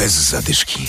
Bez zadyszki.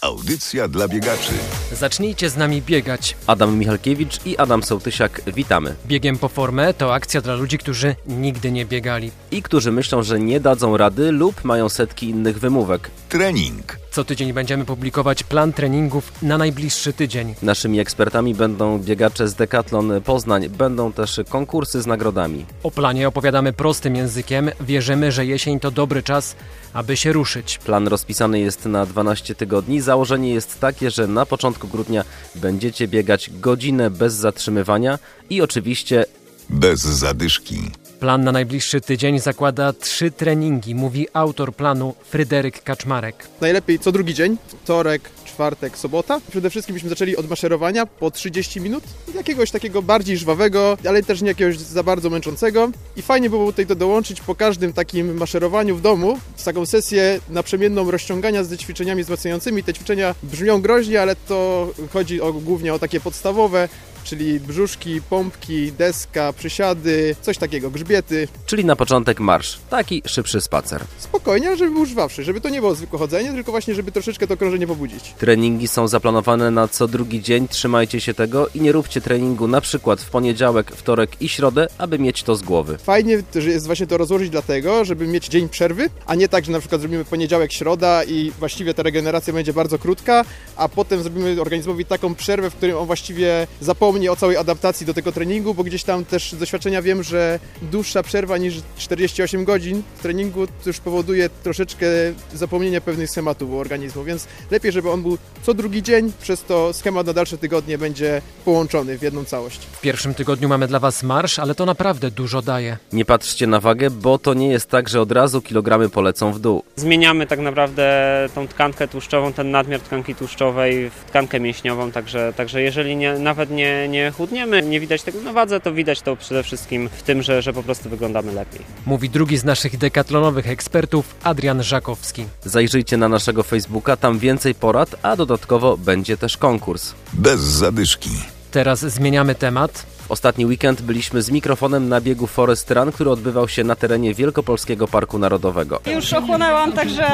Audycja dla biegaczy. Zacznijcie z nami biegać. Adam Michalkiewicz i Adam Sołtysiak, witamy. Biegiem po formę to akcja dla ludzi, którzy nigdy nie biegali. I którzy myślą, że nie dadzą rady lub mają setki innych wymówek. Trening. Co tydzień będziemy publikować plan treningów na najbliższy tydzień. Naszymi ekspertami będą biegacze z Decathlon Poznań, będą też konkursy z nagrodami. O planie opowiadamy prostym językiem. Wierzymy, że jesień to dobry czas, aby się ruszyć. Plan rozpisany jest na 12 tygodni. Założenie jest takie, że na początku grudnia będziecie biegać godzinę bez zatrzymywania i oczywiście Bez zadyszki. Plan na najbliższy tydzień zakłada trzy treningi, mówi autor planu Fryderyk Kaczmarek. Najlepiej co drugi dzień, wtorek, czwartek, sobota. Przede wszystkim byśmy zaczęli od maszerowania po 30 minut, jakiegoś takiego bardziej żwawego, ale też nie jakiegoś za bardzo męczącego. I fajnie by było tutaj to dołączyć po każdym takim maszerowaniu w domu, z taką sesję naprzemienną rozciągania ze ćwiczeniami wzmacniającymi. Te ćwiczenia brzmią groźnie, ale to chodzi o, głównie o takie podstawowe, czyli brzuszki, pompki, deska, przysiady, coś takiego, grzbiety. czyli na początek marsz. Taki szybszy spacer. Spokojnie, ale żeby był żwawszy, żeby to nie było zwykłe chodzenie, tylko właśnie, żeby troszeczkę to krążenie pobudzić. Treningi są zaplanowane na co drugi dzień, trzymajcie się tego i nie róbcie treningu na przykład w poniedziałek, wtorek i środę, aby mieć to z głowy. Fajnie że jest właśnie to rozłożyć dlatego, żeby mieć dzień przerwy, a nie tak, że na przykład zrobimy poniedziałek, środa i właściwie ta regeneracja będzie bardzo krótka, a potem zrobimy organizmowi taką przerwę, w której on właściwie zapomni o całej adaptacji do tego treningu, bo gdzieś tam też z doświadczenia wiem, że dłuższa przerwa niż 48 godzin w treningu to już powoduje troszeczkę zapomnienia pewnych schematów u organizmu, więc lepiej, żeby on był co drugi dzień, przez to schemat na dalsze tygodnie będzie połączony w jedną całość. W pierwszym tygodniu mamy dla Was marsz, ale to naprawdę dużo daje. Nie patrzcie na wagę, bo to nie jest tak, że od razu kilogramy polecą w dół. Zmieniamy tak naprawdę tą tkankę tłuszczową, ten nadmiar tkanki tłuszczowej w tkankę mięśniową, także, także jeżeli nie, nawet nie, nie chudniemy, nie widać tego na wadze, to widać to przede wszystkim w tym, że, że po prostu wyglądamy lepiej. Mówi drugi z naszych dekatlonowych ekspertów, Adrian Żakowski. Zajrzyjcie na naszego Facebooka, tam więcej porad, a dodatkowo będzie też konkurs. Bez zadyszki. Teraz zmieniamy temat. Ostatni weekend byliśmy z mikrofonem na biegu Forest Run, który odbywał się na terenie Wielkopolskiego Parku Narodowego. Już ochłonęłam, także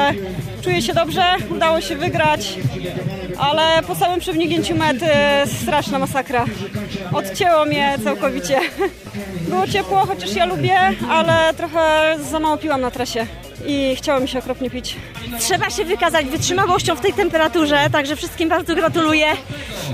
czuję się dobrze, udało się wygrać, ale po samym przebiegnięciu mety straszna masakra. Odcięło mnie całkowicie. Było ciepło, chociaż ja lubię, ale trochę za mało piłam na trasie i chciało mi się okropnie pić. Trzeba się wykazać wytrzymałością w tej temperaturze, także wszystkim bardzo gratuluję.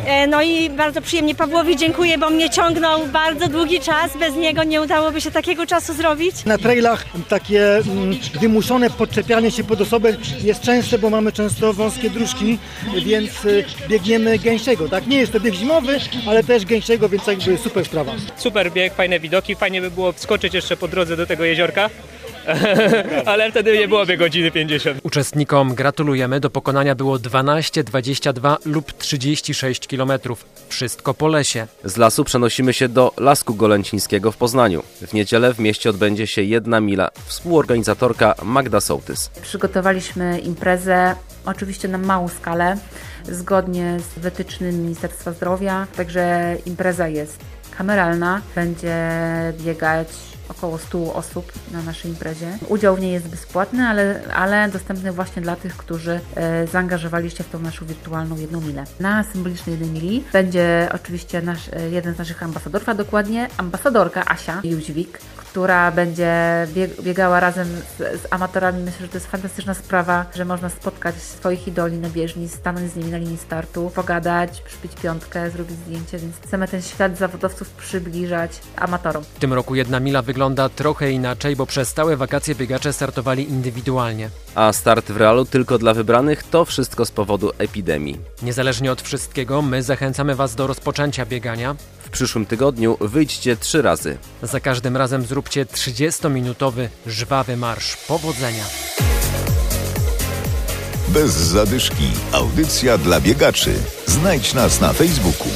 E, No i bardzo przyjemnie Pawłowi dziękuję, bo mnie ciągnął bardzo długi czas. Bez niego nie udałoby się takiego czasu zrobić. Na trailach takie mm, wymuszone podczepianie się pod osobę jest częste, bo mamy często wąskie dróżki, więc y, biegniemy gęsiego, tak? Nie jest to bieg zimowy, ale też gęsiego, więc jakby super sprawa. super bieg, fajne widoki, fajnie by było wskoczyć jeszcze po drodze do tego jeziorka, ale wtedy nie byłoby godziny 50. Uczestnikom gratulujemy. Do pokonania było 12, 22 lub 36 km. Wszystko po lesie. Z lasu przenosimy się do Lasku Golęcińskiego w Poznaniu. W niedzielę w mieście odbędzie się jedna mila. Współorganizatorka Magda Sołtys. Przygotowaliśmy imprezę oczywiście na małą skalę, zgodnie z wytycznymi Ministerstwa Zdrowia, także impreza jest kameralna, będzie biegać około 100 osób na naszej imprezie. Udział w niej jest bezpłatny, ale, ale dostępny właśnie dla tych, którzy e, zaangażowali się w tą naszą wirtualną jedną milę. Na symbolicznej jednej mili będzie oczywiście nasz, e, jeden z naszych ambasadorów, a dokładnie ambasadorka Asia Jóźwik, która będzie bieg- biegała razem z, z amatorami. Myślę, że to jest fantastyczna sprawa, że można spotkać swoich idoli na bieżni, stanąć z nimi na linii startu, pogadać, przybić piątkę, zrobić zdjęcie, więc chcemy ten świat zawodowców przybliżać amatorom. W tym roku jedna mila wygląda trochę inaczej, bo przez stałe wakacje biegacze startowali indywidualnie. A start w realu tylko dla wybranych to wszystko z powodu epidemii. Niezależnie od wszystkiego, my zachęcamy Was do rozpoczęcia biegania. W przyszłym tygodniu wyjdźcie trzy razy. Za każdym razem zróbcie 30-minutowy żwawy marsz. Powodzenia! Bez zadyszki. Audycja dla biegaczy. Znajdź nas na Facebooku.